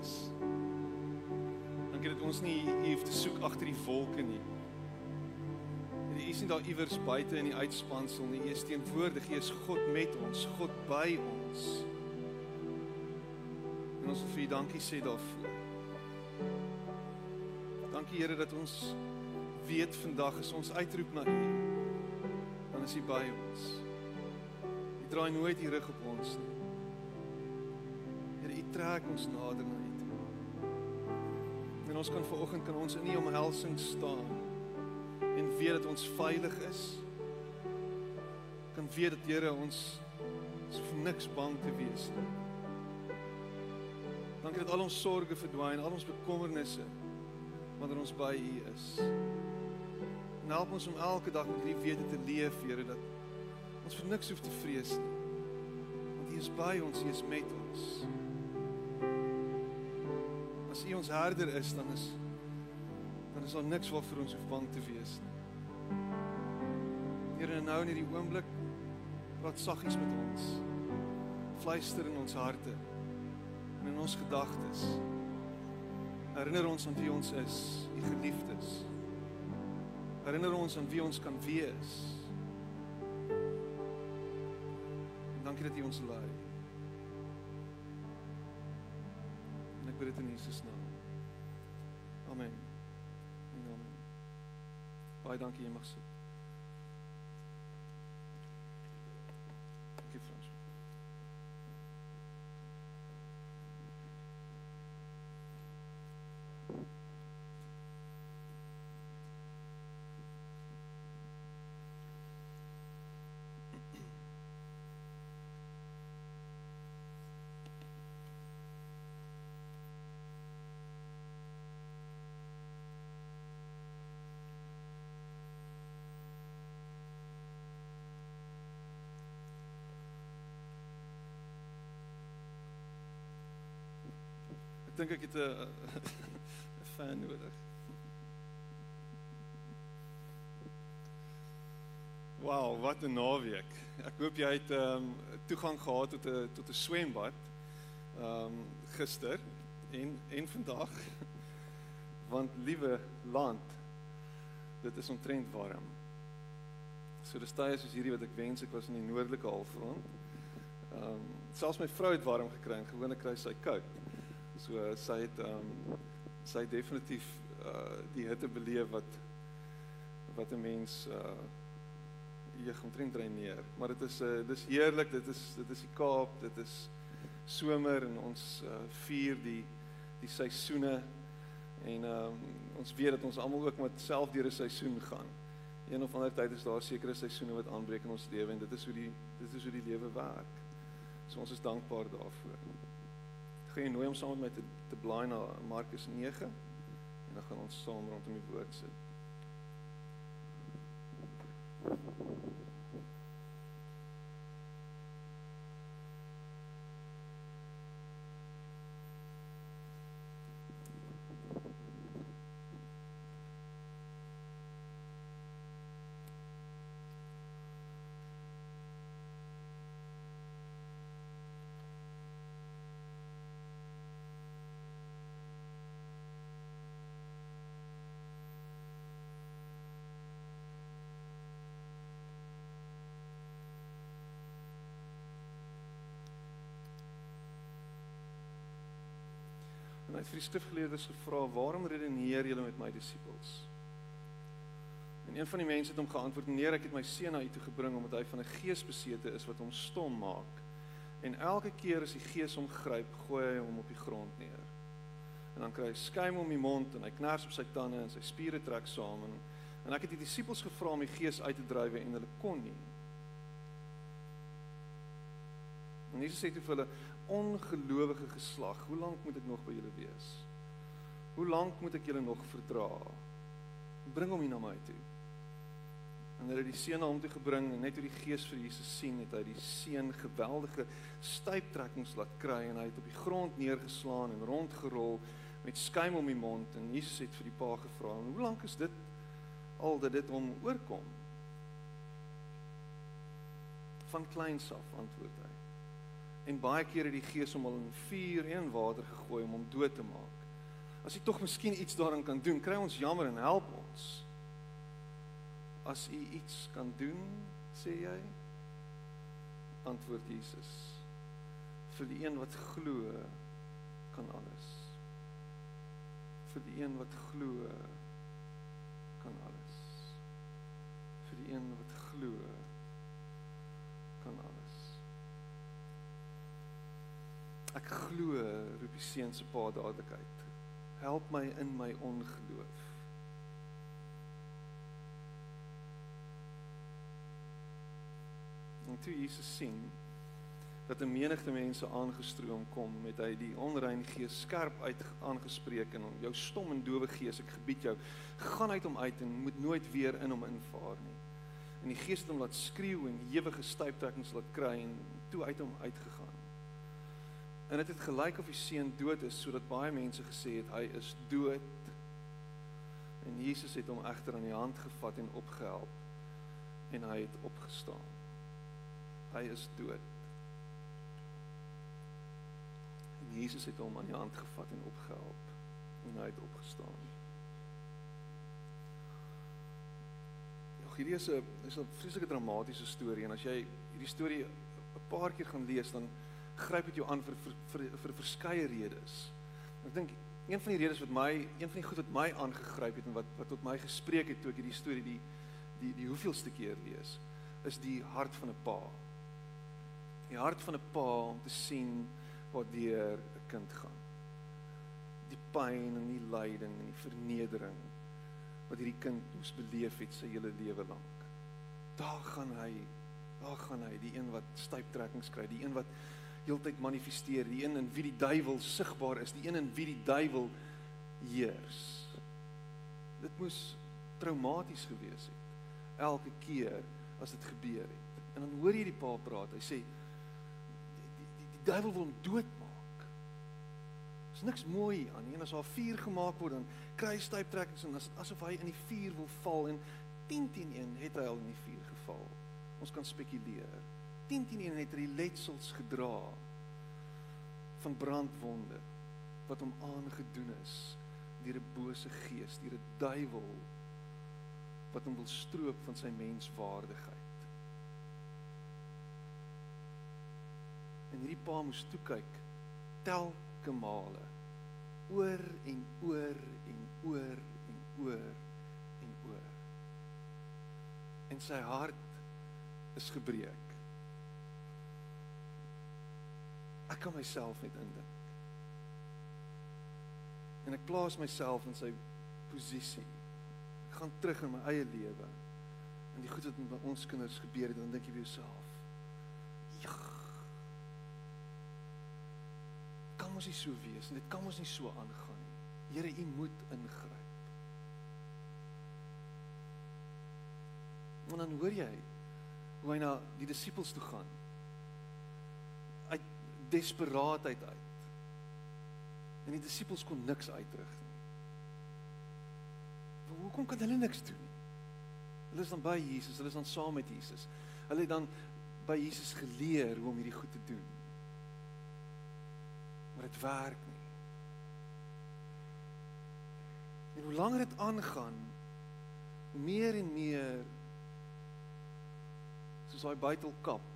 is. Dankie dat ons nie U hoef te soek agter die wolke nie. U is nie daar iewers buite in die uitspansel nie. U is teenwoordig. U is God met ons, God by ons. En ons wil vir U dankie sê daarvoor. Dankie Here dat ons weet vandag as ons uitroep na U, dan is U by ons. U draai nooit U rug op ons nie. Here, U trek ons nader. Ons kan vanoggend kan ons in U omhelsing staan en weet dat ons veilig is. Kan weet dat Here ons is vir niks bang te wees nie. Dankie dat al ons sorges verdwyn, al ons bekommernisse wanneer ons by U is. En help ons om elke dag met U wete te leef, Here, dat ons vir niks hoef te vrees nie. Want U is by ons, U is met ons. U ons herder is, dan is dan is daar niks waarvoor ons hoef bang te wees nie. Here, nou in hierdie oomblik praat saggies met ons. Fluister in ons harte en in ons gedagtes. Herinner ons aan wie ons is, u geliefdes. Herinner ons aan wie ons kan wees. En dankie dat u ons lei. Ek bid dit in Jesus naam. Amen. En amen. Baie dankie jy mag sit. Dankie Frans. Ek dink ek het 'n fan nodig. Wow, wat 'n naweek. Ek hoop jy het ehm um, toegang gehad tot 'n tot 'n swembad ehm um, gister en en vandag. Want liewe land, dit is omtrent warm. So dis tye soos hierdie wat ek wens ek was in die noordelike halfrond. Ehm um, selfs my vrou het warm gekry en gewoonlik kry sy koud. So uh, sy het ehm um, sy het definitief uh die hitte beleef wat wat 'n mens uh jy omtrent dreineer. Maar dit is uh dis heerlik. Dit is dit is die Kaap. Dit is somer en ons uh vier die die seisoene en ehm um, ons weet dat ons almal ook met self deur 'n seisoen gaan. Een of ander tyd is daar sekere seisoene wat aanbreek in ons lewe en dit is hoe die dit is hoe die lewe werk. So ons is dankbaar daarvoor. Ek gaan jou nooi om saam met my te te blaai na Markus 9 en dan gaan ons saam rondom die woord sit. Hy het vir die skrifgeleerdes gevra: "Waarom redeneer julle met my disippels?" En een van die mense het hom geantwoord: "Meneer, ek het my seun na u toe gebring omdat hy van 'n gees besete is wat hom stom maak. En elke keer as die gees hom gryp, gooi hy hom op die grond neer. En dan kry hy skuim om die mond en hy knars op sy tande en sy spiere trek saam en en ek het die disippels gevra om die gees uit te dryf en hulle kon nie." En Jesus sê toe vir hulle: ongelowige geslag, hoe lank moet ek nog by julle wees? Hoe lank moet ek julle nog verdra? Bring hom hier na my toe. En hulle het die seun na hom toe gebring en net toe die gees vir Jesus sien, het hy die seun geweldige stuiptrekkings laat kry en hy het op die grond neergeslaan en rondgerol met skuim om die mond en Jesus het vir die pa gevra, "Hoe lank is dit al dat dit hom oorkom?" Van kleins af antwoord hy. En baie kere het die Gees hom al in vuur en water gegooi om hom dood te maak. As hy tog miskien iets daaraan kan doen, kry ons jammer en help ons. As u iets kan doen, sê jy, antwoord Jesus. Vir die een wat glo, kan alles. Vir die een wat glo, kan alles. Vir die een wat glo, kan alles. Ek glo, roep die seun se pa dadelik uit. Help my in my ongeloof. En toe Jesus sien dat 'n menigte mense aangestroom kom, met hy die onrein gees skerp uit aangespreek en jou stom en dowe gees, ek gebied jou, gaan uit hom uit en moet nooit weer in hom invaar nie. En die gees het hom laat skreeu en ewige stuiptrekkings laat kry en toe uit hom uitgegaan. En dit het, het gelyk of die seun dood is sodat baie mense gesê het hy is dood. En Jesus het hom egter aan die hand gevat en opgehelp en hy het opgestaan. Hy is dood. En Jesus het hom aan die hand gevat en opgehelp en hy het opgestaan. Ja, hierdie is 'n is 'n vreeslike dramatiese storie en as jy hierdie storie 'n paar keer gaan lees dan gryp dit jou aan vir vir vir, vir verskeie redes. Ek dink een van die redes wat my een van die goed wat my aangegryp het en wat wat tot my gespreek het toe ek hierdie storie die die die hoeveelste keer lees is die hart van 'n pa. Die hart van 'n pa om te sien waardeur 'n kind gaan. Die pyn en die lyding en die vernedering wat hierdie kind moes beleef het sy hele lewe lank. Daar gaan hy, daar gaan hy, die een wat styptrekkings kry, die een wat heeltyd manifesteer, die een in wie die duiwel sigbaar is, die een in wie die duiwel heers. Dit moes traumaties gewees het elke keer as dit gebeur het. En dan hoor jy die pa praat. Hy sê die duiwel wil hom doodmaak. Dis niks mooi aan nie. En as daar vuur gemaak word, dan kry hy styptrekkings en as asof hy in die vuur wil val en 10 teen 1 het hy al in die vuur geval. Ons kan spekuleer. 10 teen 1 het hy letsels gedra van brandwonde wat hom aangedoen is deur 'n bose gees, deur 'n duiwel wat hom wil stroop van sy menswaardigheid. En hierdie pa moes toe kyk telke male oor en oor en oor en oor en oor. En sy hart is gebreek. Ek kan myself net indink. En ek plaas myself in sy posisie. Ek gaan terug in my eie lewe. En die goed wat met ons kinders gebeur het, dan dink jy vir jouself, kan mos nie so wees nie. Dit kan mos nie so aangaan nie. Here, U moet ingryp. En dan hoor jy hoe hy na die disippels toe gaan. Desperaatheid uit. En die disippels kon niks uitrig nie. Hoekom kan hulle niks doen nie? Hulle is dan by Jesus, hulle is dan saam met Jesus. Hulle het dan by Jesus geleer hoe om hierdie goed te doen maar dit werk nie. En hoe langer dit aangaan, meer en meer soos daai buitelkap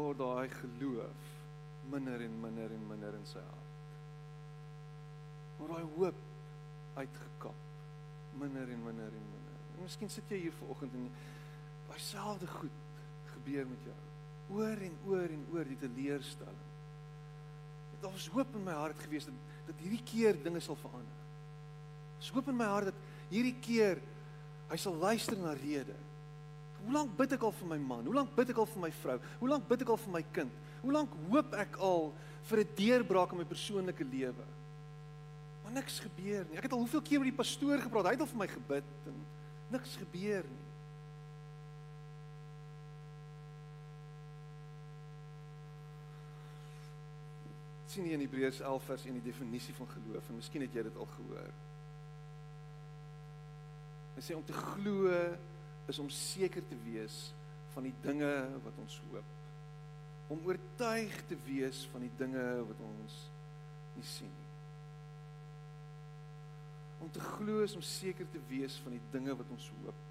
word daai geloof minder en minder en minder in sy hart. Word daai hoop uitgekap minder en minder en minder. En miskien sit jy hier vanoggend en daai selfde goed gebeur met jou. Oor en oor en oor die teleurstelling daar was hoop in my hart gewees dat dat hierdie keer dinge sal verander. Dis hoop in my hart dat hierdie keer hy sal luister na rede. Hoe lank bid ek al vir my man? Hoe lank bid ek al vir my vrou? Hoe lank bid ek al vir my kind? Hoe lank hoop ek al vir 'n deurbraak in my persoonlike lewe? Maar niks gebeur nie. Ek het al hoeveel keer met die pastoor gepraat. Hy het al vir my gebid en niks gebeur nie. sien hier in Hebreërs 11 vers 1 die definisie van geloof en miskien het jy dit al gehoor. Hy sê om te glo is om seker te wees van die dinge wat ons hoop. om oortuig te wees van die dinge wat ons nie sien nie. Om te glo is om seker te wees van die dinge wat ons hoop.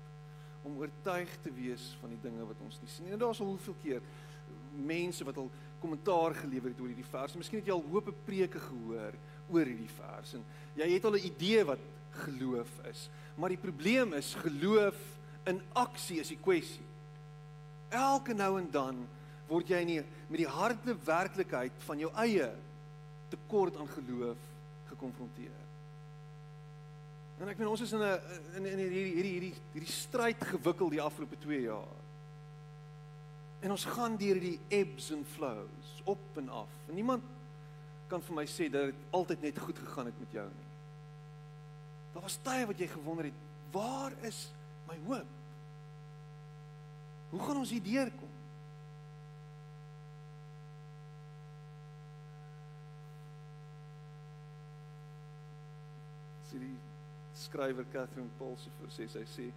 Om oortuig te wees van die dinge wat ons nie sien nie. En daar's al hoeveel keer mense wat al kommentaar gelewer het oor hierdie vers. Miskien het jy al hoop preke gehoor oor hierdie vers en jy het al 'n idee wat geloof is. Maar die probleem is geloof in aksie is die kwessie. Elke nou en dan word jy nie met die harde werklikheid van jou eie tekort aan geloof gekonfronteer. En ek meen ons is in 'n in in hierdie hierdie hierdie hierdie stryd gewikkel die afgelope 2 jaar. En ons gaan deur die ebbs and flows, op en af. En niemand kan vir my sê dat dit altyd net goed gegaan het met jou nie. Daar was tye wat jy gewonder het, waar is my hoop? Hoe gaan ons hier deurkom? Sy die skrywer Catherine Pulsifer sê sy sê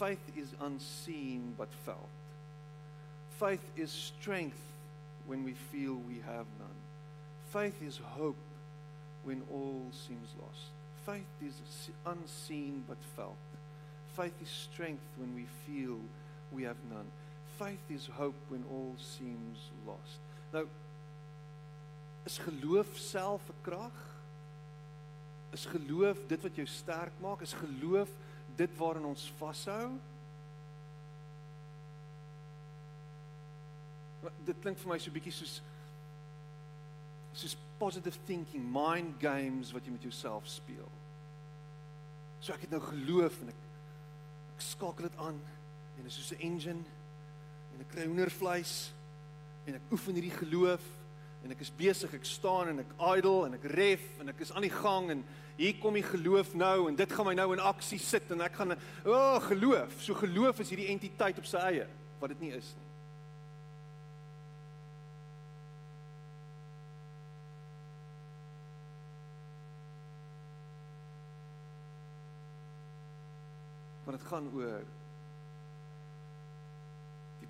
faith is unseen but felt. Faith is strength when we feel we have none. Faith is hope when all seems lost. Faith is unseen but felt. Faith is strength when we feel we have none. Faith is hope when all seems lost. Nou is geloof self 'n krag? Is geloof dit wat jou sterk maak? Is geloof dit waarin ons vashou? Dit klink vir my so bietjie soos soos positive thinking, mind games wat jy met jouself speel. So ek het nou geloof en ek ek skakel dit aan en is soos 'n engine en ek kry hoendervleis en ek oefen hierdie geloof en ek is besig, ek staan en ek idle en ek ref en ek is aan die gang en hier kom die geloof nou en dit gaan my nou in aksie sit en ek gaan o, oh, geloof. So geloof is hierdie entiteit op sy eie wat dit nie is nie. Want dit gaan oor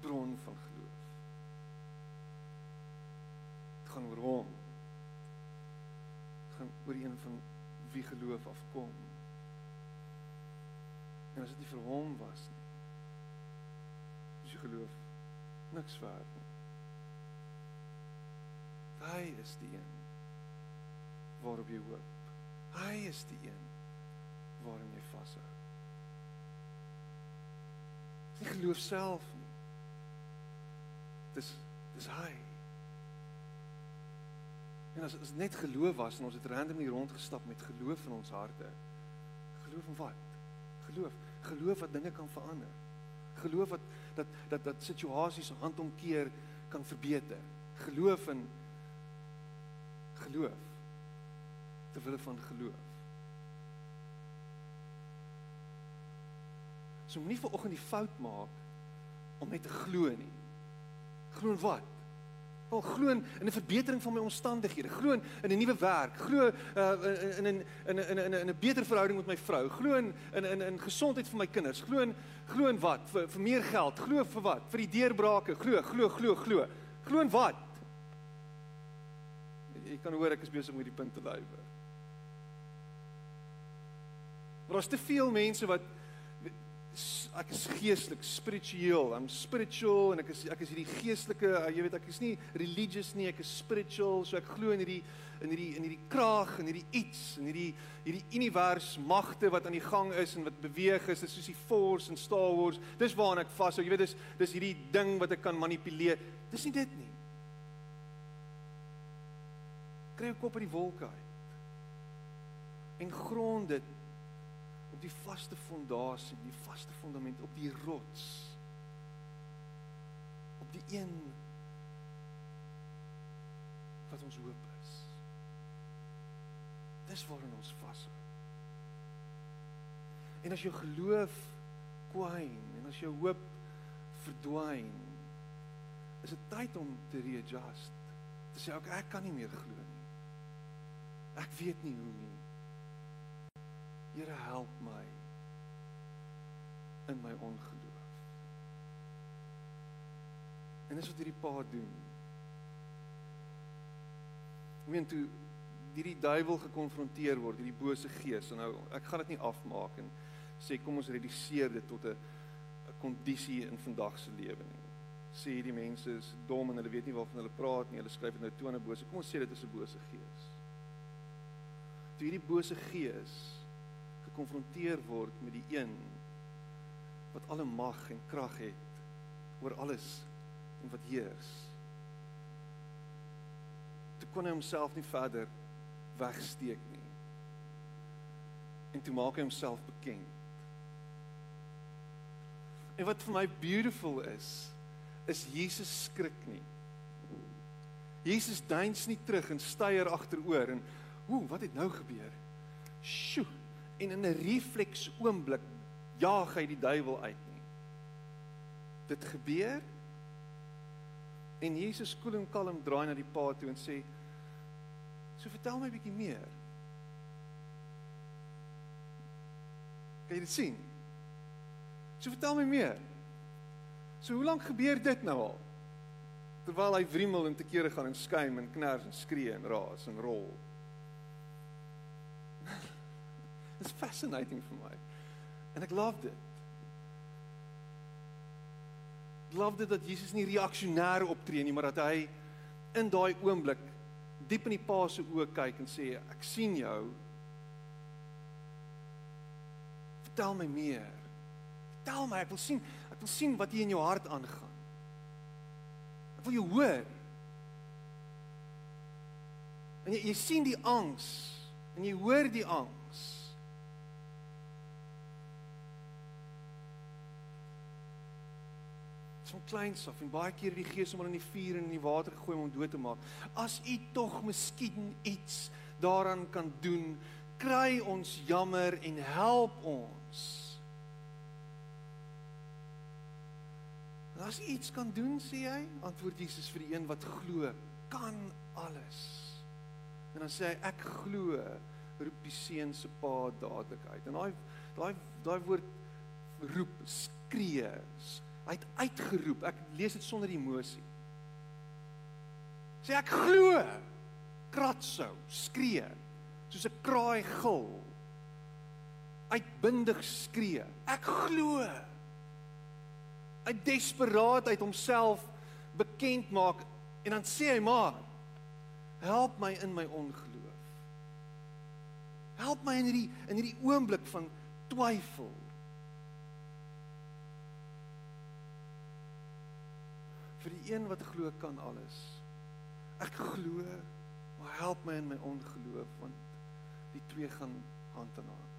bron van geloof. Dit gaan oor hom. Dit gaan oor een van wie geloof afkom. En as dit nie vir hom was nie. As jy geloof niks werd nie. Hy is die een waarop jy hoop. Hy is die een waarin jy vashou nie geloof self nie. Dis dis hy. En as as net geloof was en ons het randomly rondgestap met geloof in ons harte. Geloof in wat? Geloof, geloof dat dinge kan verander. Geloof dat dat dat dat situasies handomkeer kan verbeter. Geloof in geloof. Terwyl van geloof. So moenie vir oggend die fout maak om net te glo nie. Glo in wat? Wel glo in 'n verbetering van my omstandighede, glo in 'n nuwe werk, glo uh, in 'n in 'n in 'n in 'n beter verhouding met my vrou, glo in in in in gesondheid vir my kinders, glo in glo in wat? Vir vir meer geld, glo vir wat? Vir die deurbrake, glo, glo, glo, glo. Glo in wat? Jy kan hoor ek is besig met die punt te lei. Maar daar's te veel mense wat ek is geestelik, spiritueel. I'm spiritual en ek is ek is hierdie geestelike, uh, jy weet ek is nie religious nie, ek is spiritual. So ek glo in hierdie in hierdie in hierdie krag en hierdie iets en hierdie hierdie univers magte wat aan die gang is en wat beweeg is, is soos die Force en Star Wars. Dis waaraan ek vashou. Jy weet dis dis hierdie ding wat ek kan manipuleer. Dis nie dit nie. Kry 'n kop uit die wolke uit. En grond dit op die vaste fondasie, die vaste fundament op die rots. Op die een wat ons hoop is. Dis waarin ons vashou. En as jou geloof kwyn en as jou hoop verdwyn, is dit tyd om te readjust. Te sê ek ek kan nie meer glo nie. Ek weet nie hoe nie. Here help my in my ongeloof. En dis wat hierdie pa doen. Ek meen toe hierdie duiwel gekonfronteer word, hierdie bose gees, en nou ek gaan dit nie afmaak en sê kom ons reduseer dit tot 'n 'n kondisie in vandag se lewe nie. Sê hierdie mense is dom en hulle weet nie waarvan hulle praat nie. Hulle skryf dit nou toe aan 'n bose. Kom ons sê dit is 'n bose gees. Toe hierdie bose gees gekonfronteer word met die een wat alle mag en krag het oor alles en wat heers. Toe kon hy homself nie verder wegsteek nie. En toe maak hy homself bekend. En wat vir my beautiful is, is Jesus skrik nie. Jesus duins nie terug en styer agteroor en hoe wat het nou gebeur? Sjoe. En in 'n refleks oomblik jaag hy die duiwel uit nie. Dit gebeur en Jesus koel en kalm draai na die pa toe en sê So vertel my 'n bietjie meer. Kan jy dit sien? So vertel my meer. So hoe lank gebeur dit nou al? Terwyl hy wrimmel en te kere gaan en skuim en kners en skree en raas en rol. It's fascinating vir my. En ek love dit. Ek love dit dat Jesus nie reaksionêr optree nie, maar dat hy in daai oomblik diep in die pa se oë kyk en sê ek sien jou. Vertel my meer. Vertel my, ek wil sien, ek wil sien wat hier in jou hart aangaan. Ek wil jou hoor. En jy, jy sien die angs en jy hoor die angs. van kleins af en baie keer die gees om hulle in die vuur en in die water gegooi om hom dood te maak. As u tog miskien iets daaraan kan doen, kry ons jammer en help ons. En as u iets kan doen, sê hy, antwoord Jesus vir die een wat glo, kan alles. En dan sê hy ek glo, roep die seun se pa dadelik uit. En daai daai daai woord roep skree Hy het uitgeroep. Ek lees dit sonder emosie. Sê ek glo. Kratsou, skree, soos 'n kraai gil. Uitbundig skree. Ek glo. Uit desperaatheid homself bekend maak en dan sê hy maar help my in my ongeloof. Help my in hierdie in hierdie oomblik van twyfel. Vir die een wat glo kan alles. Ek glo, maar help my in my ongeloof want die twee gaan hand in hand.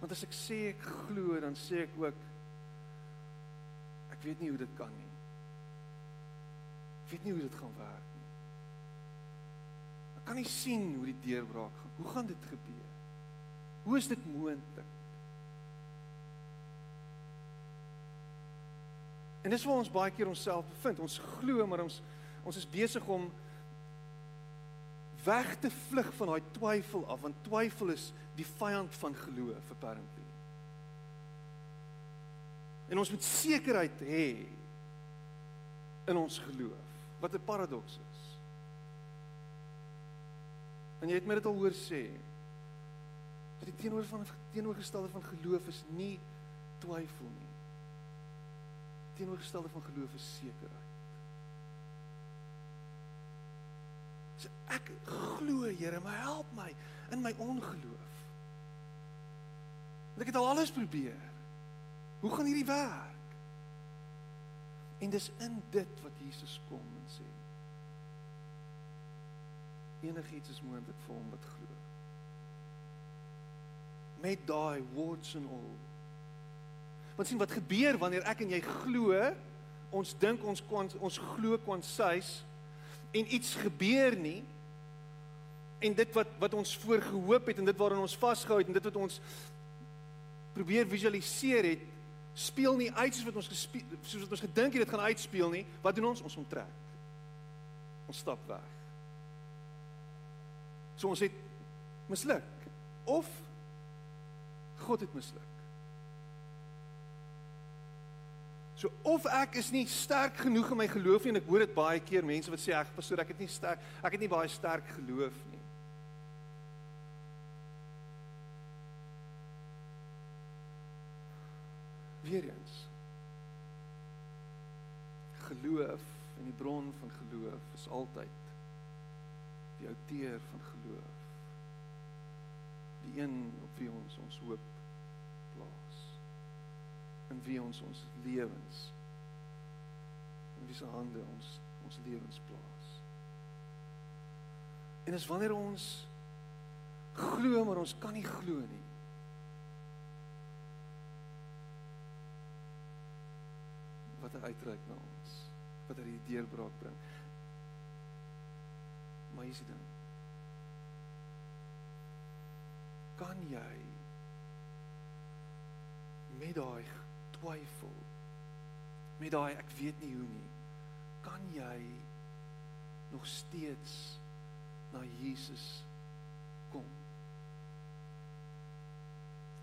Want as ek sê ek glo, dan sê ek ook ek weet nie hoe dit kan nie. Ek weet nie hoe dit gaan werk nie. Ek kan nie sien hoe die deurbraak gaan. Hoe gaan dit gebeur? Hoe is dit moontlik? En dis waar ons baie keer onsself bevind. Ons glo maar ons ons is besig om weg te vlug van daai twyfel af want twyfel is die vyand van geloof apparently. En ons moet sekerheid hê in ons geloof. Wat 'n paradoks is. En jy het my dit al hoor sê. Die teenoor van teenoorgestelde van geloof is nie twyfel nie teenoorgestelde van geloof is sekerheid. So ek glo Here, maar help my in my ongeloof. Want ek het al alles probeer. Hoe gaan hierdie werk? En dis in dit wat Jesus kom en sê. Enigiets is moontlik vir hom wat glo. Met daai words and all Want sien wat gebeur wanneer ek en jy glo, ons dink ons kon ons glo kwansuis en iets gebeur nie. En dit wat wat ons voorgehoop het en dit waarin ons vasgehou het en dit wat ons probeer visualiseer het, speel nie uit soos wat ons gespeel soos wat ons gedink het dit gaan uitspeel nie. Wat doen ons? Ons onttrek. Ons stap weg. So ons het misluk of God het misluk. So of ek is nie sterk genoeg in my geloof nie en ek hoor dit baie keer mense wat sê ek pastoor ek het nie sterk ek het nie baie sterk geloof nie. Weereens geloof en die bron van geloof is altyd die outeur van geloof. Die een op wie ons ons hoop. In wie ons ons lewens in wie se hande ons ons lewens plaas. En is wanneer ons glo maar ons kan nie glo nie. Wat hy uitreik na ons, wat hy die deurbraak bring. Maar hier's die ding. Kan jy met daai twyfel met daai ek weet nie hoe nie. Kan jy nog steeds na Jesus kom?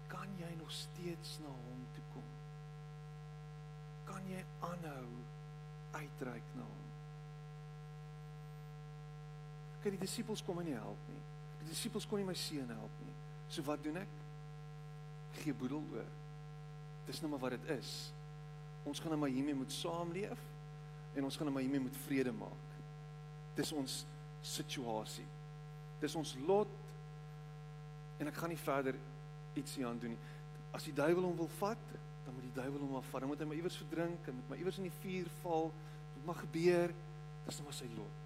Kan jy nog steeds na hom toe kom? Kan jy aanhou uitreik na hom? Kyk die disippels kom my nie help nie. Die disippels kon nie my seun help nie. So wat doen ek gee boedel oor dis nou maar wat dit is ons gaan nou maar hiermee moet saamleef en ons gaan nou maar hiermee moet vrede maak. Dis ons situasie. Dis ons lot en ek gaan nie verder iets hieraan doen nie. As die duiwel hom wil vat, dan moet die duiwel hom afvat. Dan moet hy maar iewers verdrink en moet maar iewers in die vuur val. Dit mag gebeur. Dis nou maar sy lot.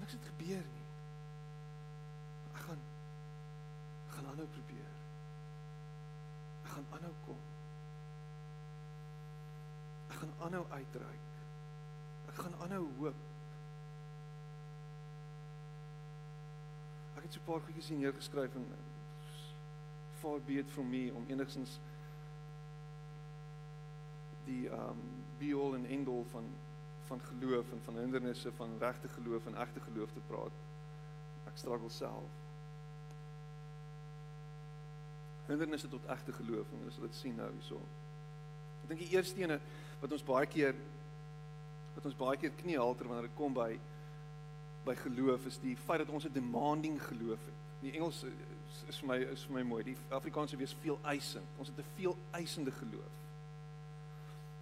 Niks het gebeur nie. aanhou probeer. Ek gaan aanhou kom. Ek gaan aanhou uitreik. Ek gaan aanhou hoop. Ek het so 'n paar goedjies hier neergeskryf en far be it from me om enigstens die um be all and end all van van geloof en van hindernisse van regte geloof en egte geloof te praat. Ek struggle self hindernisse tot egte geloof en ons sal dit sien nou hierso. Ek dink die eerste ene wat ons baie keer wat ons baie keer kniehalter wanneer dit kom by by geloof is die feit dat ons 'n demanding geloof het. Die Engels is vir my is vir my mooi. Die Afrikaanse wees veel eisend. Ons het 'n veel eisende geloof.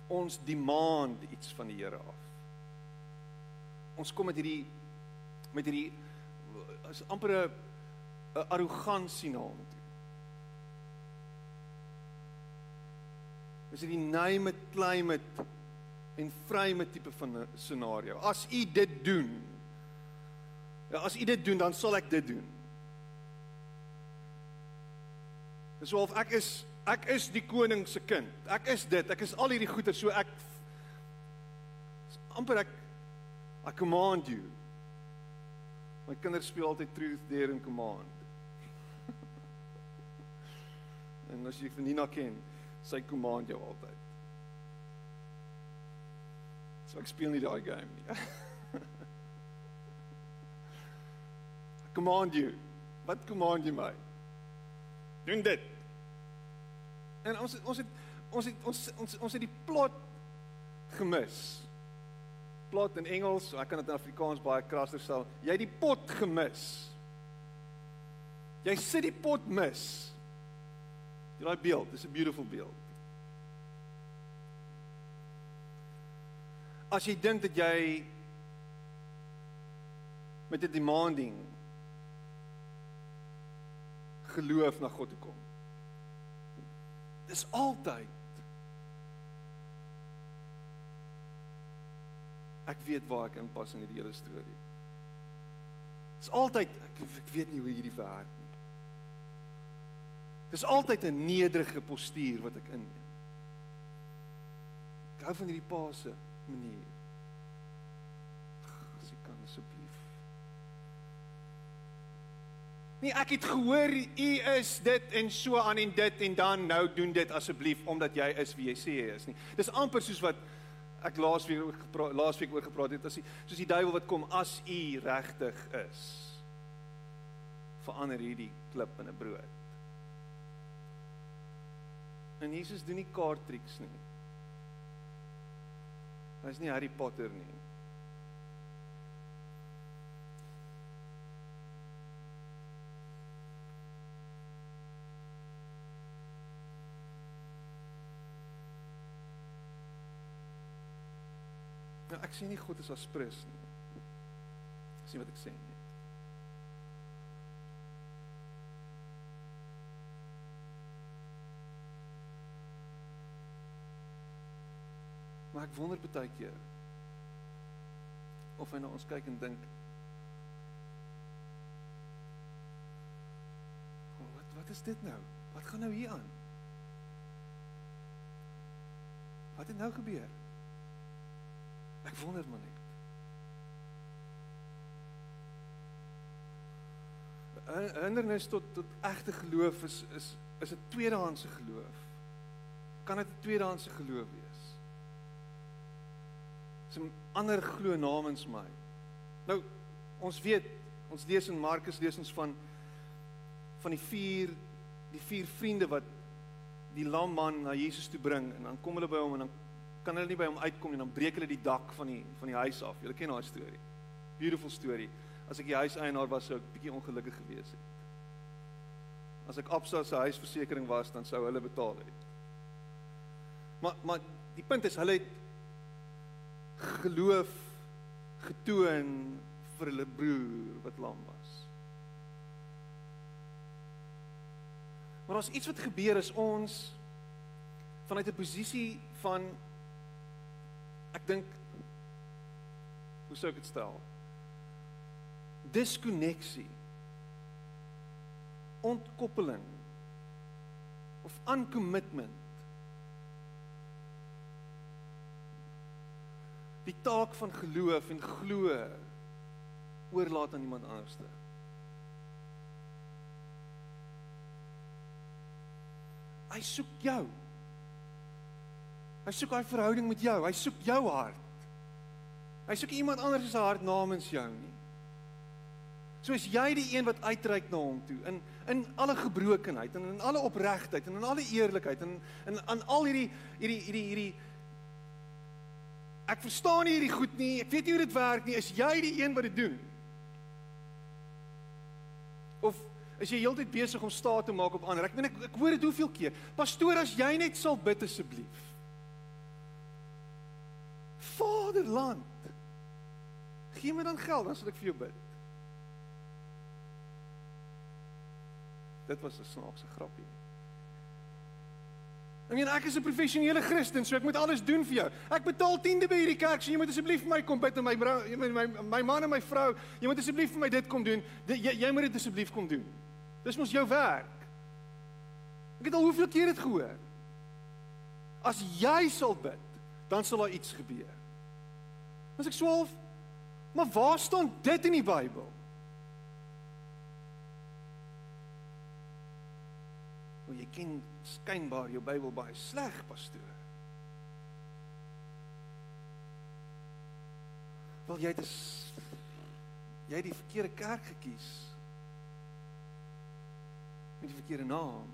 Ons demand iets van die Here af. Ons kom met hierdie met hierdie is amper 'n 'n arrogansie na hom toe. Dis die name climate en vryme tipe van 'n scenario. As u dit doen, as u dit doen, dan sal ek dit doen. Dis so of ek is ek is die koning se kind. Ek is dit. Ek is al hierdie goeie so ek amper ek I command you. My kinders speel altyd truth dare and command. en as jy vir Nina ken, sy command jou altyd. So ek speel nie daai game nie. command you. Wat command jy my? Doen dit. En ons ons het ons het ons ons ons het die plot gemis. Plot in Engels, ek kan dit in Afrikaans baie krasser stel. Jy het die pot gemis. Jy sit die pot mis. Jy daai beeld, dis 'n beautiful beeld. As jy dink dat jy met 'n demanding geloof na God toe kom. Dis altyd Ek weet waar ek inpas in hierdie hele storie. Dis altyd ek, ek weet nie hoe hierdie werk nie. Dis altyd 'n nederige postuur wat ek inneem. Ek hou van hierdie paase manier. As ek kan asseblief. Nee, ek het gehoor u is dit en so aan en dit en dan nou doen dit asseblief omdat jy is wie jy sê jy is nie. Dis amper soos wat ek laasweek ook gepraat laasweek oor gepraat het as die soos die duiwel wat kom as u regtig is verander hierdie klip in 'n brood. En Jesus doen nie kaarttriks nie. Hy's nie Harry Potter nie. Nou ek sê nie God is aspres nie. Sien wat ek sê nie. Maar ek wonder baie keer of hy na ons kyk en dink oh, Wat wat is dit nou? Wat gaan nou hier aan? Wat het nou gebeur? Ek wonder maar net. Hindernis tot tot egte geloof is is is 'n tweedehandse geloof. Kan dit 'n tweedehandse geloof wees? Is 'n ander glo namens my. Nou ons weet, ons lees in Markus lees ons van van die vier die vier vriende wat die lam man na Jesus toe bring en dan kom hulle by hom en dan kan hulle nie by hom uitkom nie, dan breek hulle die dak van die van die huis af. Julle ken daai storie. Beautiful story. As ek die huiseienaar was, sou ek bietjie ongelukkig gewees het. As ek Absa se huisversekering was, dan sou hulle betaal het. Maar maar die punt is hulle het geloof getoon vir hulle broer wat lam was. Maar as iets wat gebeur is ons vanuit 'n posisie van ek dink hoe sou ek dit stel? Diskonneksie. Ontkoppeling of uncommitment. Die taak van geloof en glo oorlaat aan iemand anderste. Hy soek jou. Hy soek daai verhouding met jou. Hy soek jou hart. Hy soek iemand anders se hart namens jou nie. Soos jy die een wat uitreik na hom toe in in alle gebrokenheid en in alle opregtheid en in alle eerlikheid en in aan al hierdie hierdie hierdie hierdie Ek verstaan nie hierdie goed nie. Ek weet nie hoe dit werk nie. Is jy die een wat dit doen? Of is jy heeltyd besig om staat te maak op ander? Ek meen ek, ek hoor dit hoeveel keer. Pastoor, as jy net sal bid asseblief. Vaderland. Gee my dan geld, dan sal ek vir jou bid. Dit was 'n snaakse grapie. Ek meen ek is 'n professionele Christen, so ek moet alles doen vir jou. Ek betaal tiende by hierdie kerk, so jy moet asseblief vir my kom bid en my my my my man en my vrou, jy moet asseblief vir my dit kom doen. Jy jy moet dit asseblief kom doen. Dis mos jou werk. Ek het al hoeveel keer dit gehoor. As jy sal bid, dan sal daar iets gebeur. As ek swaalf, maar waar staan dit in die Bybel? O, jy ken skynbaar jou Bybel baie sleg, pastoor. Wel jy het is jy het die verkeerde kerk gekies. Met die verkeerde naam.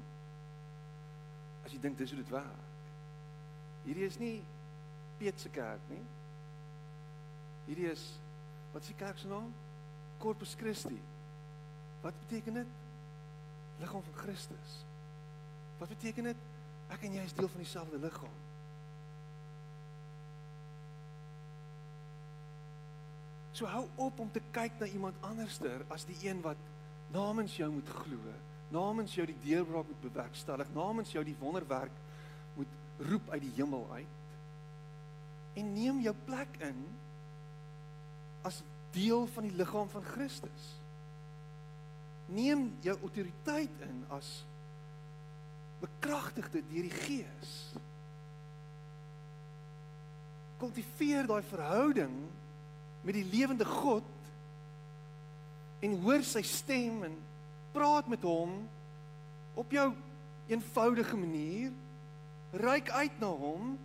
As jy dink dis hoe dit werk. Hierdie is nie Piet se kerk nie. Hierdie is wat is die kerk se naam? Corpus Christi. Wat beteken dit? Liggaam van Christus. Wat beteken dit? Ek en jy is deel van dieselfde liggaam. So hou op om te kyk na iemand anderster as die een wat namens jou moet glo, namens jou die deurbraak moet bewerkstellig, namens jou die wonderwerk moet roep uit die hemel uit. En neem jou plek in as deel van die liggaam van Christus. Neem jou autoriteit in as bekragtigde deur die Gees. Kultiveer daai verhouding met die lewende God en hoor sy stem en praat met hom op jou eenvoudige manier. Ryk uit na hom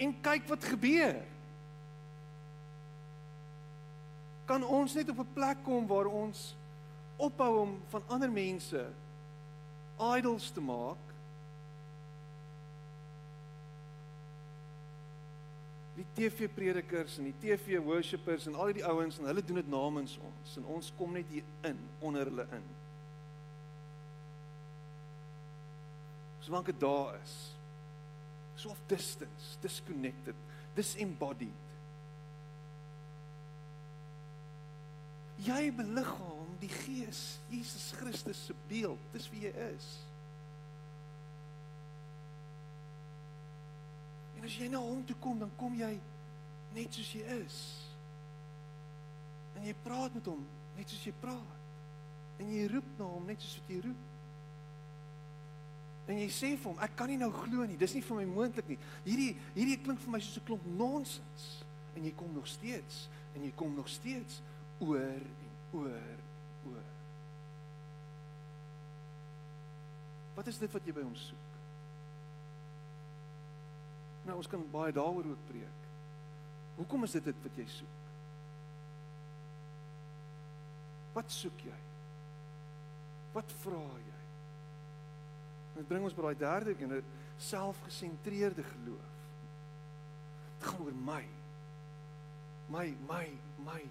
en kyk wat gebeur. Kan ons net op 'n plek kom waar ons ophou om van ander mense idols te maak. Die TV-predikers en die TV-worshippers en al die ouens en hulle doen dit namens ons en ons kom net hier in onder hulle in. Solank dit daar is. So of distance, disconnected, disembodied. Jy beliggaam die Gees, Jesus Christus se beeld. Dis wie jy is. En as jy na hom toe kom, dan kom jy net soos jy is. En jy praat met hom net soos jy praat. En jy roep na hom net soos wat jy roep. En jy sê vir hom, ek kan nie nou glo nie. Dis nie vir my moontlik nie. Hierdie hierdie klink vir my soos 'n klomp nonsens. En jy kom nog steeds en jy kom nog steeds oor en oor oor. Wat is dit wat jy by hom soek? Nou ons kan baie daaroor ook preek. Hoekom is dit dit wat jy soek? Wat soek jy? Wat vra jy? En dit bring ons by daai derde ding, 'n selfgesentreerde geloof. Dit gaan oor my. My, my, my.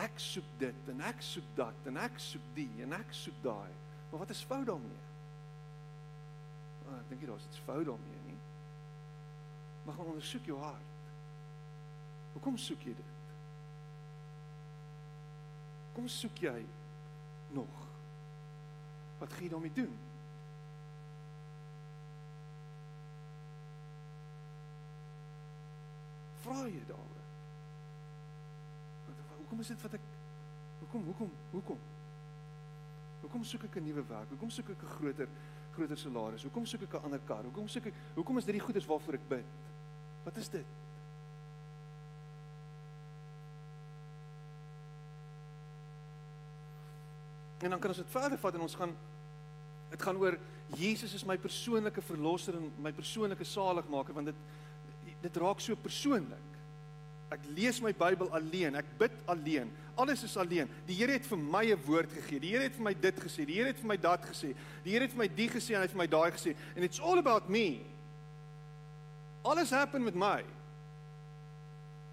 Ek soek dit en ek soek dat en ek soek die en ek soek daai. Maar wat is fout daarmee? Ah, ek dink jy daar's iets fout daarmee nie. Maar gaan ondersoek jou hart. Hoekom soek jy dit? Kom soek jy nog? Wat gaan jy daarmee doen? vra jy daaroor? Hoekom is dit wat ek Hoekom hoekom hoekom? Hoekom soek ek 'n nuwe werk? Hoekom soek ek 'n groter groter salaris? Hoekom soek ek 'n ander kar? Hoekom soek ek Hoekom is dit die goedes waarvoor ek bid? Wat is dit? En dan kan ons dit verder vat en ons gaan dit gaan oor Jesus is my persoonlike verlosser en my persoonlike saligmaker want dit dit raak so persoonlik. Ek lees my Bybel alleen, ek bid alleen. Alles is alleen. Die Here het vir my 'n woord gegee. Die Here het vir my dit gesê. Die Here het vir my dat gesê. Die Here het vir my die gesê en hy het vir my daai gesê. And it's all about me. Alles happen met my.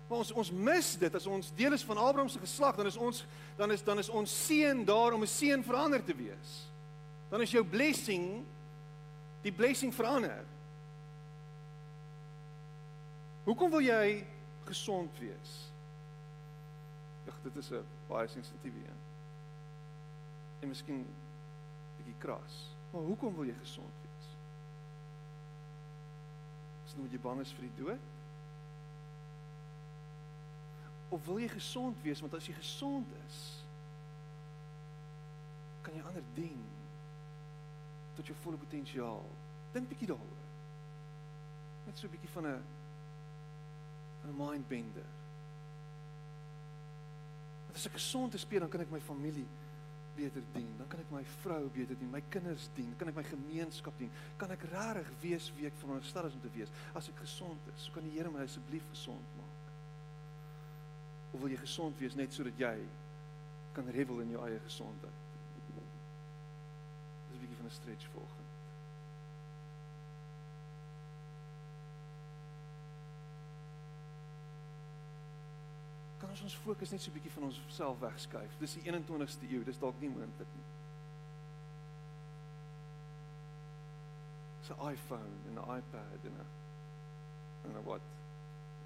Maar ons ons mis dit as ons deel is van Abraham se geslag, dan is ons dan is dan is ons seun daar om 'n seun verander te wees. Dan is jou blessing die blessing verander. Hoekom wil jy gesond wees? Ag, dit is 'n baie sensitiewe een. En miskien bietjie kras. Maar hoekom wil jy gesond wees? Is dit omdat jy bang is vir die dood? Of wil jy gesond wees want as jy gesond is, kan jy ander dien tot jou volle potensiaal. Dink bietjie daaroor. Net so 'n bietjie van 'n 'n mind bender. Want as ek gesond is, dan kan ek my familie beter dien, dan kan ek my vrou beter dien, my kinders dien, kan ek my gemeenskap dien, kan ek regtig wees wie ek veronderstel is om te wees as ek gesond is. So kan die Here my asseblief gesond maak. Of wil jy gesond wees net sodat jy kan revel in jou eie gesondheid? Dis 'n bietjie van 'n stretch volgens. Kan ons ons fokus net so 'n bietjie van onsself wegskuif. Dis die 21ste eeu, dis dalk nie moontlik nie. So iPhone en 'n iPad en 'n en 'n wat?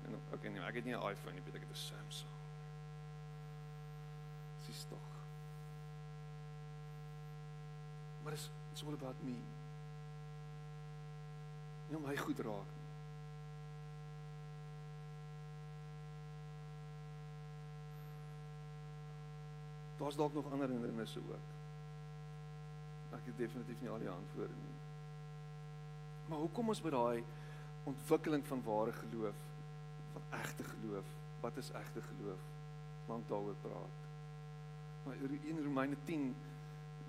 En okay, nee, ek het nie 'n iPhone nie, ek het 'n Samsung. Dis tog. Maar dis it's all about me. Nie om my goed raak nie. Daar's dalk nog ander hindernisse ook. Ek het definitief nie al die antwoorde nie. Maar hoekom ons by daai ontwikkeling van ware geloof, van egte geloof, wat is egte geloof? Want daaroor praat. Maar in Romeine 10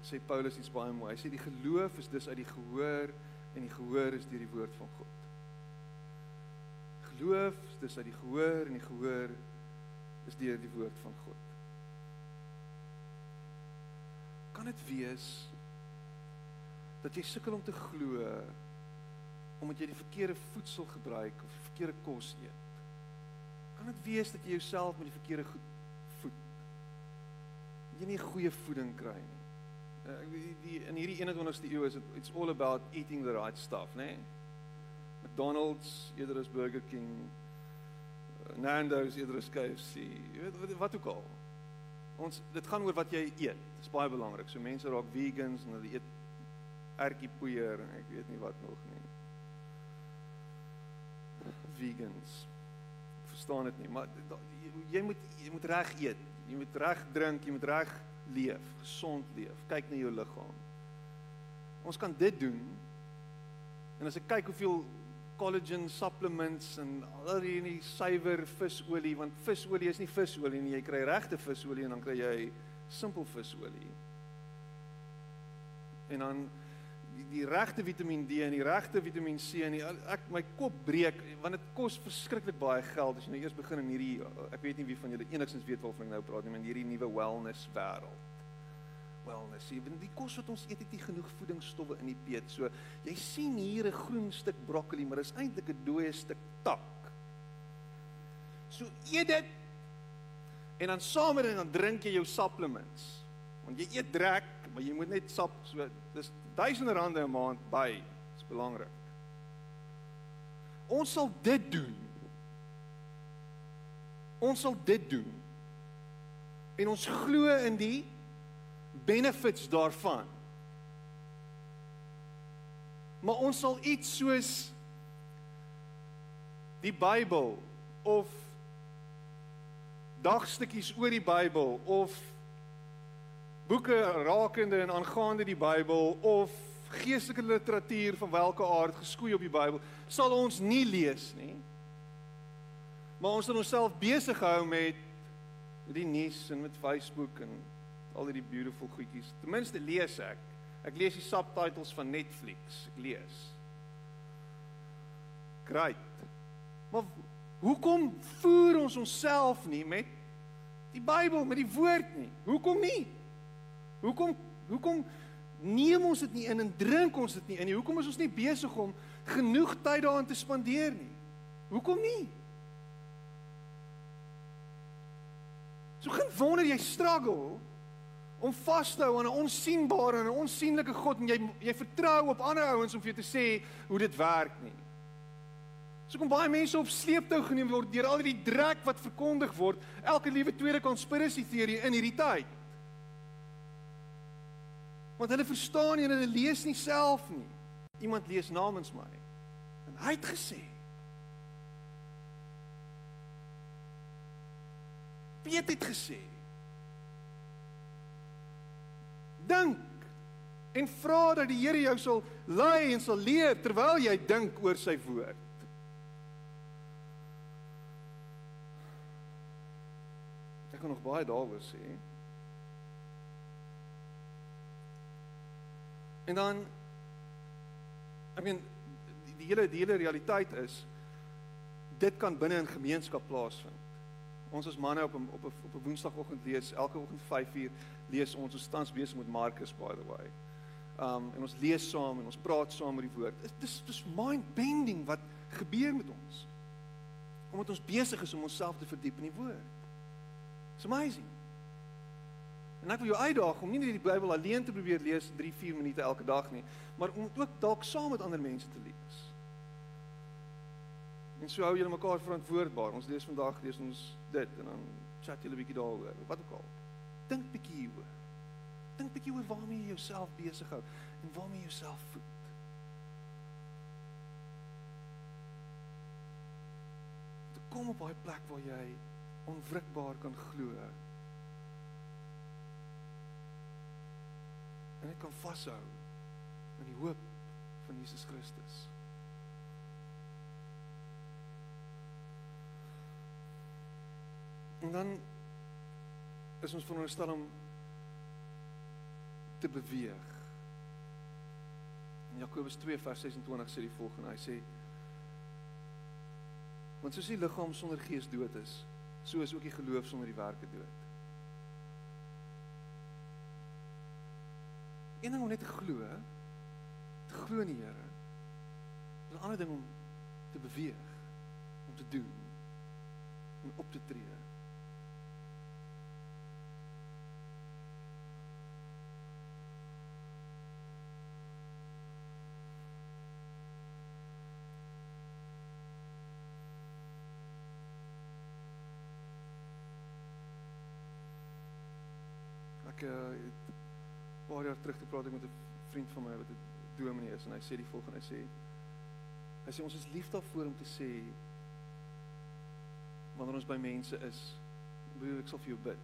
sê Paulus iets baie mooi. Hy sê die geloof is dus uit die gehoor en die gehoor is deur die woord van God. Geloof is dus uit die gehoor en die gehoor is deur die woord van God. Kan dit wees dat jy sukkel om te glo omdat jy die verkeerde voedsel gebruik of die verkeerde kos eet? Kan dit wees dat jy jouself met die verkeerde goed voed? Jy nie goeie voeding kry nie. Uh, die, die in hierdie 21ste eeu is it it's all about eating the right stuff, né? Nee? McDonald's, eerder as Burger King, uh, Nando's, eerder as KFC, jy weet wat, wat ook al. Ons dit gaan oor wat jy eet. Dit is baie belangrik. So mense raak vegans en hulle eet ertjiepoeier en ek weet nie wat nog nie. Vegans. Verstaan dit nie, maar jy moet jy moet reg eet. Jy moet reg drink, jy moet reg leef, gesond leef. Kyk na jou liggaam. Ons kan dit doen. En as ek kyk hoeveel collagen supplements en al hierdie suiwer visolie want visolie is nie visolie nie. Jy kry regte visolie en dan kry jy simpel visolie. En dan die, die regte Vitamiin D en die regte Vitamiin C en die, ek my kop breek want dit kos verskriklik baie geld. As jy nou eers begin in hierdie ek weet nie wie van julle enigstens weet waarvan ek nou praat nie maar hierdie nuwe wellness wêreld wellness. Jy weet die kos wat ons eet het nie genoeg voedingsstowwe in die peet. So jy sien hier 'n groen stuk broccoli, maar dit is eintlik 'n dooie stuk tak. So eet dit en dan saam met dit dan drink jy jou supplements. Want jy eet drek, maar jy moet net sap so dis duisende rande 'n maand by. Dis belangrik. Ons sal dit doen. Ons sal dit doen. En ons glo in die benefits daarvan. Maar ons sal iets soos die Bybel of dagstukkies oor die Bybel of boeke rakende en aangaande die Bybel of geestelike literatuur van watter aard geskoei op die Bybel sal ons nie lees nie. Maar ons sal onsself besig hou met die nuus en met Facebook en al hierdie beautiful goedjies. Ten minste lees ek. Ek lees die subtitles van Netflix. Ek lees. Great. Maar hoekom voer ons onsself nie met die Bybel, met die woord nie? Hoekom nie? Hoekom hoekom neem ons dit nie in en drink ons dit nie in nie? Hoekom is ons nie besig om genoeg tyd daaraan te spandeer nie? Hoekom nie? So geen wonder jy struggle om vas te hou aan 'n onsigbare en 'n onsigbare God en jy jy vertrou op ander ouens om vir jou te sê hoe dit werk nie. So kom baie mense op sleeptou geneem word deur al hierdie drek wat verkondig word, elke liewe tweede konspirasie teorie in hierdie tyd. Want hulle verstaan nie en hulle lees nie self nie. Iemand lees namens my. En hy het gesê Piet het gesê dink en vra dat die Here jou sal lei en sal leer terwyl jy dink oor sy woord. Ek kan nog baie daaroor sê. En dan ek meen die, hele die hele realiteit is dit kan binne in gemeenskap plaasvind. Ons as manne op 'n op 'n op 'n woensdagoggend lees elke oggend 5uur lees ons ons tans besig met Markus by the way. Um en ons lees saam en ons praat saam oor die woord. Dit is dis mind bending wat gebeur met ons. Omdat ons besig is om onsself te verdiep in die woord. It's amazing. En ek wil jou uitdaag om nie net die Bybel alleen te probeer lees 3, 4 minute elke dag nie, maar om ook dalk saam met ander mense te lees. En so hou julle mekaar verantwoordbaar. Ons lees vandag lees ons dit en dan chat julle 'n bietjie daaroor. Wat ook al. Dink bietjie hieroor. Dink bietjie oor waarmee jy jouself besig hou en waarmee jy jouself voed. Dit kom op daai plek waar jy onwrikbaar kan glo. En jy kan vashou in die hoop van Jesus Christus. En dan is ons veronderstel om te beweeg. In Jakobus 2 vers 26 sê die volgende, hy sê Want soos die liggaam sonder gees dood is, so is ook die geloof sonder die werke dood. Een ding om net te glo, te glo in die Here. 'n Ander ding om te beweeg, om te doen, om op te tree. Ek uh, het 'n paar jaar terug gepraat ek met 'n vriend van my wat 'n dominee is en hy sê die volgende hy sê hy sê ons is lief daarvoor om te sê wanneer ons by mense is bedoel ek sal vir jou bid.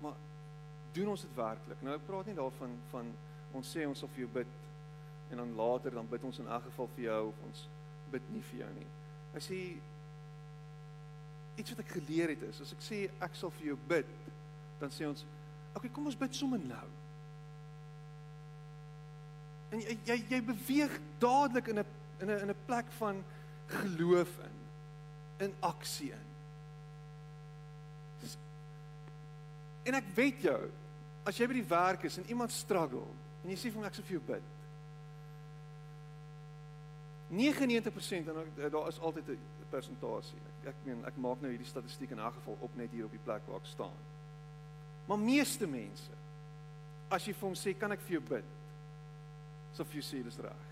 Maar doen ons dit werklik? Nou ek praat nie daarvan van ons sê ons sal vir jou bid en dan later dan bid ons in elk geval vir jou of ons bid nie vir jou nie. Hy sê iets wat ek geleer het is as ek sê ek sal vir jou bid, dan sê ons, "Oké, okay, kom ons bid sommer nou." En jy jy, jy beweeg dadelik in 'n in 'n in 'n plek van geloof in, in aksie in. En ek weet jou, as jy by die werk is en iemand struggle en jy sê vir my ek sal vir jou bid. 99% en daar is altyd 'n persentasie. Ek, ek meen ek maak nou hierdie statistiek in 'n geval op net hier op die plek waar ek staan. Maar meeste mense as jy vir hom sê kan ek vir jou bid? Vir jou sê dis reg.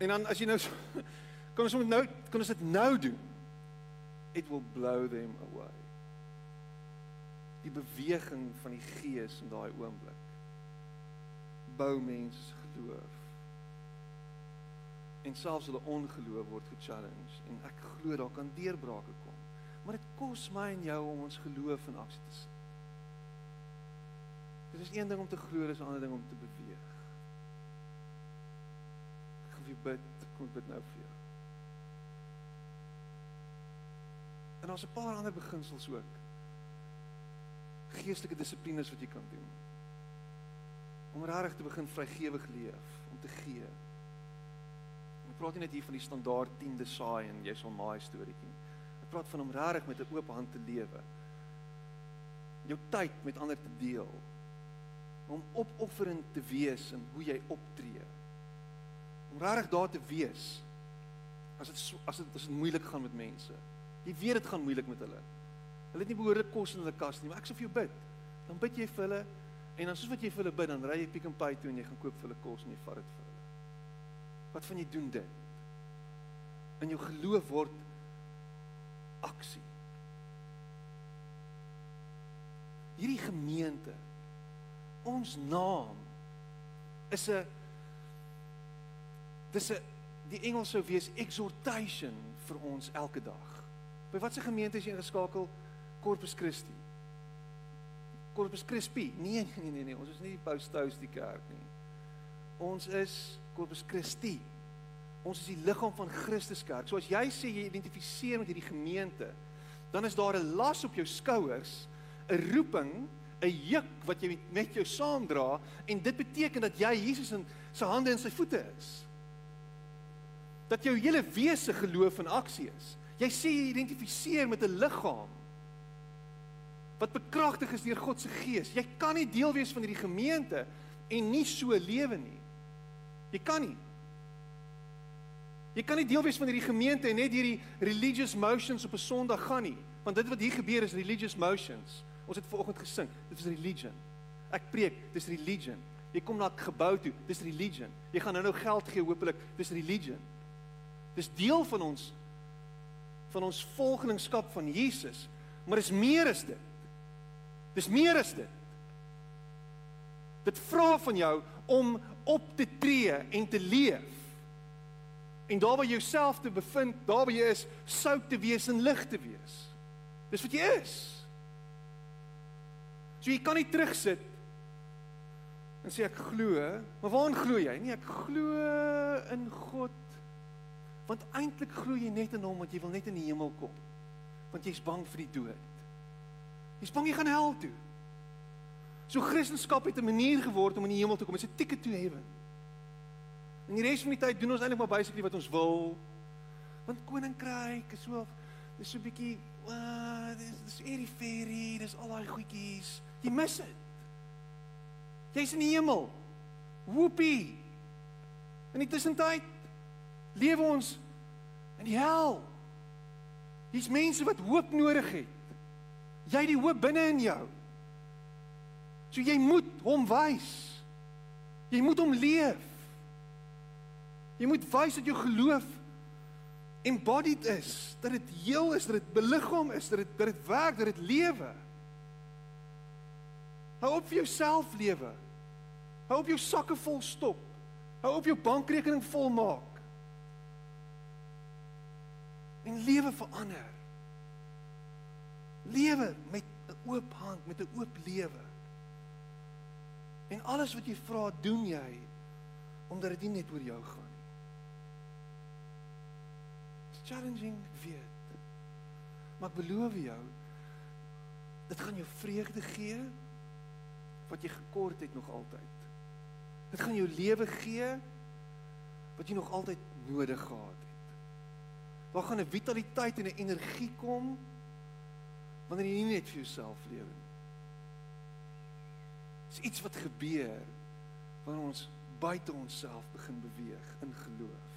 En dan as jy nou kan ons nou kan ons dit nou doen. It will blow them away. Die beweging van die gees in daai oomblik bou mense se geloof en selfs hulle ongeloof word ge-challenge en ek glo daar kan deurbrake kom. Maar dit kos my en jou om ons geloof in aksie te sit. Dit is een ding om te glo, dis 'n ander ding om te beweeg. Ek gaan vir bid, kom bid nou vir jou. En daar's 'n paar ander beginsels ook. Geestelike dissiplines wat jy kan doen. Om regtig te begin vrygewig leef, om te gee praat nie net hier van die standaard 10de saai en jy sal maai storieetjie. Ek praat van om regtig met 'n oop hand te lewe. Jou tyd met ander te deel. Om opofferend te wees in hoe jy optree. Om regtig daar te wees. As dit as dit as dit moeilik gaan met mense. Jy weet dit gaan moeilik met hulle. Hulle het nie behoorlik kos in hulle kas nie, maar ek sê vir jou bid. Dan bid jy vir hulle en dan soos wat jy vir hulle bid, dan ry jy Pick n Pay toe en jy gaan koop vir hulle kos en jy vat dit vir hulle. Wat van jy doen dit? In jou geloof word aksie. Hierdie gemeente ons naam is 'n dis 'n die Engels sou wees exhortation vir ons elke dag. By watter gemeente is jy ingeskakel? Corpus Christi. Corpus Christi. Nee, nee, nee, nee, ons is nie die Paulus die kerk nie. Ons is Corpus Christi. Ons is die liggaam van Christus kerk. So as jy sê jy identifiseer met hierdie gemeente, dan is daar 'n las op jou skouers, 'n roeping, 'n juk wat jy met jou saamdra en dit beteken dat jy Jesus in sy hande en sy voete is. Dat jou hele wese geloof in aksie is. Jy sê jy identifiseer met 'n liggaam wat bekragtig is deur God se gees. Jy kan nie deel wees van hierdie gemeente en nie so lewe nie. Jy kan nie. Jy kan nie deel wees van hierdie gemeente en net hierdie religious motions op 'n Sondag gaan nie, want dit wat hier gebeur is religious motions. Ons het vanoggend gesing, dit is religion. Ek preek, dis religion. Jy kom na 'n gebou toe, dis religion. Jy gaan nou-nou geld gee hopelik, dis religion. Dis deel van ons van ons volgelingskap van Jesus, maar dis meer as dit. Dis meer as dit. Dit vra van jou om op te tree en te leef. En daar waar jy jouself te bevind, daar waar jy is, sout te wees en lig te wees. Dis wat jy is. So jy kan nie terugsit en sê ek glo, maar waarin glo jy? Nee, ek glo in God. Want eintlik glo jy net in hom want jy wil net in die hemel kom. Want jy's bang vir die dood. Jy's bang jy gaan hel toe. So Christendom het 'n manier geword om in die hemel te kom. Dit is 'n ticket to heaven. En die res van die tyd doen ons eintlik maar basically wat ons wil. Want koninkryk is so dis so 'n bietjie dis dis airy fairy, dis al daai goedjies. Jy mis dit. Jy's in die hemel. Woepie. In die tussentyd lewe ons in die hel. Hier's mense wat hoop nodig het. Jy het die hoop binne in jou. So jy moet hom wys. Jy moet hom leef. Jy moet wys dat jou geloof embodied is, dat dit heel is, dat dit beliggaam is, dat dit dat dit werk, dat dit lewe. Hou op vir jouself lewe. Hou op jou sakke vol stop. Hou op jou bankrekening vol maak. En lewe verander. Lewe met 'n oop hand, met 'n oop lewe. En alles wat jy vra, doen jy omdat dit nie net oor jou gaan nie. It's challenging, ek weet. Maar ek beloof jou, dit gaan jou vreugde gee wat jy gekort het nog altyd. Dit gaan jou lewe gee wat jy nog altyd nodig gehad het. Daar gaan 'n vitaliteit en 'n energie kom wanneer jy nie net vir jouself lewe nie. Dis iets wat gebeur wanneer ons buite onsself begin beweeg in geloof.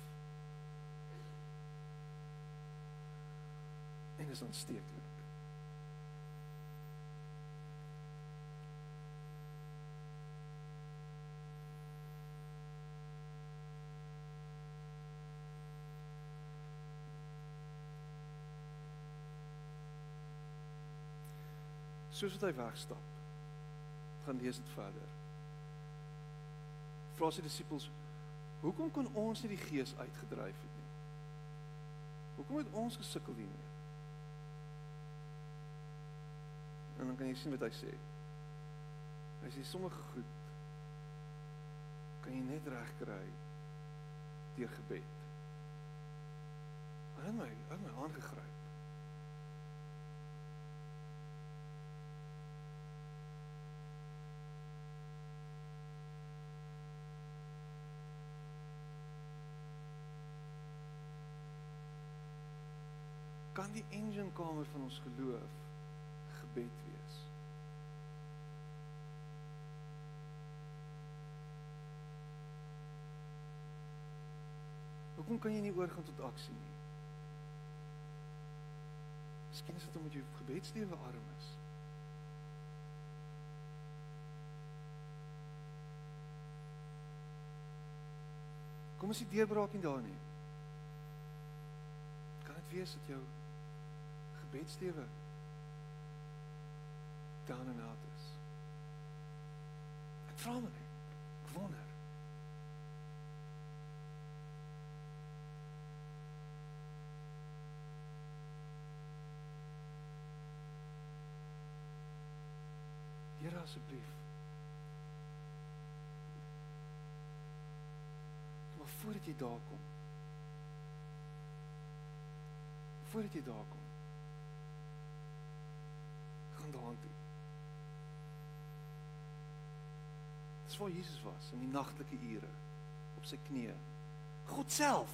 En dit is aansteeklik. soos wat hy wegstap. Gaan lees dit verder. Vra sy disippels: "Hoekom kon ons nie die gees uitgedryf het nie? Hoekom het ons gesukkel hiermee?" En dan kan jy sien wat hy sê. Hy sê sommige goed kan jy net regkry deur gebed. Hy het my, hy het my aangegryp. Kan die engine kamer van ons geloof gebed wees. Hoekom kan jy nie oorgaan tot aksie nie? Miskien is dit omdat jou gebedslewe arm is. Kom ons sien deurbraak nie daar nie. Kan dit wees dat jou gebedslewe down and out is. Ek vra my net, ek wonder. Here asseblief. Maar voordat jy daar kom. Voordat jy daar kom gaan daaraan toe. Dis waar Jesus was in die nagtelike ure op sy knieë. God self.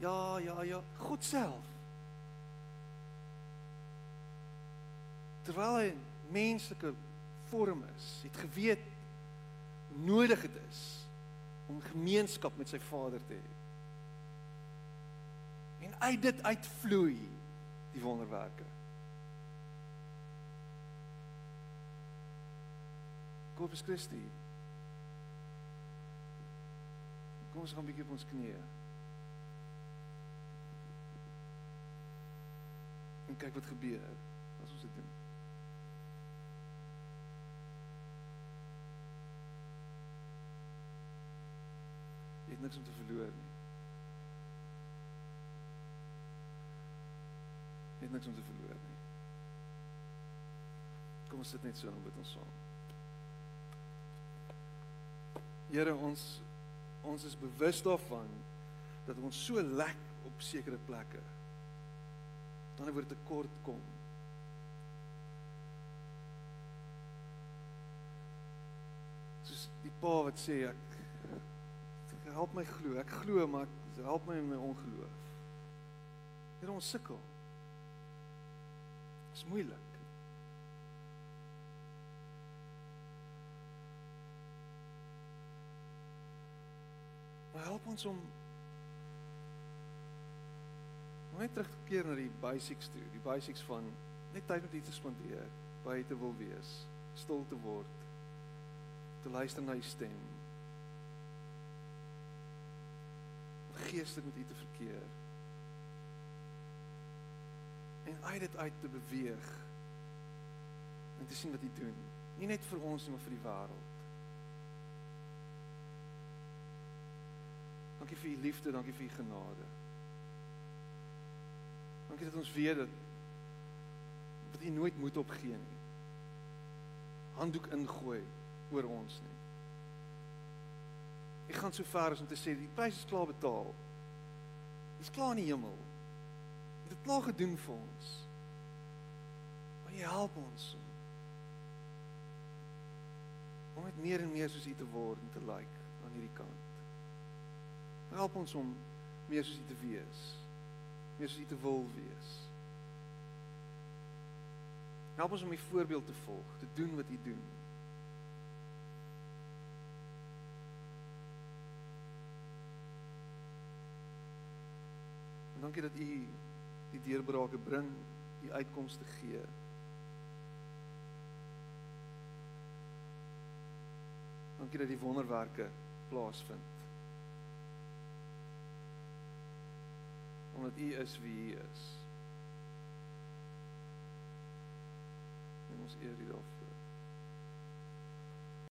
Ja, ja, ja, God self. Terwyl hy menslike vorm is, het geweet nodig dit is om gemeenskap met sy Vader te hê. En uit dit uitvloei die wonderwerke. Corpus Christi. Kom ons gaan 'n bietjie op ons knieë. En kyk wat gebeur as ons dit doen. Jy het niks om te verloor nie. Jy het niks om te verloor nie. Kom ons sit net so en bid ons saam. Here ons ons is bewus daarvan dat ons so lek op sekere plekke. Dan word tekort kom. Soos die pa wat sê ek help my glo. Ek glo maar ek help my in my ongeloof. Here ons sukkel. Dit is moeilik. Maar help ons om om net terug te keer na die basics toe, die basics van net tyd met U te spandeer, U te wil wees, stil te word, te luister na U stem. Geestelik met U te verkeer. En uit dit uit te beweeg en te sien wat U doen, nie net vir ons nie, maar vir die wêreld. Dankie vir u liefde, dankie vir u genade. Dankie dat ons weet dat dat u nooit moed opgee nie. Handdoek ingooi oor ons nie. Ek gaan so ver as om te sê die prys is klaar betaal. Dit is klaar in die hemel. Dit het klaar gedoen vir ons. Maar jy help ons om net meer en meer soos U te word en te lyk like aan hierdie kant. Help ons om meer soos U te wees. Meer soos U te wil wees. Help ons om U voorbeeld te volg, te doen wat U doen. En dankie dat U die deurbrake bring, die uitkomste gee. Dankie dat die wonderwerke plaasvind. Omdat U is wie U is. En ons eer U daarvoor.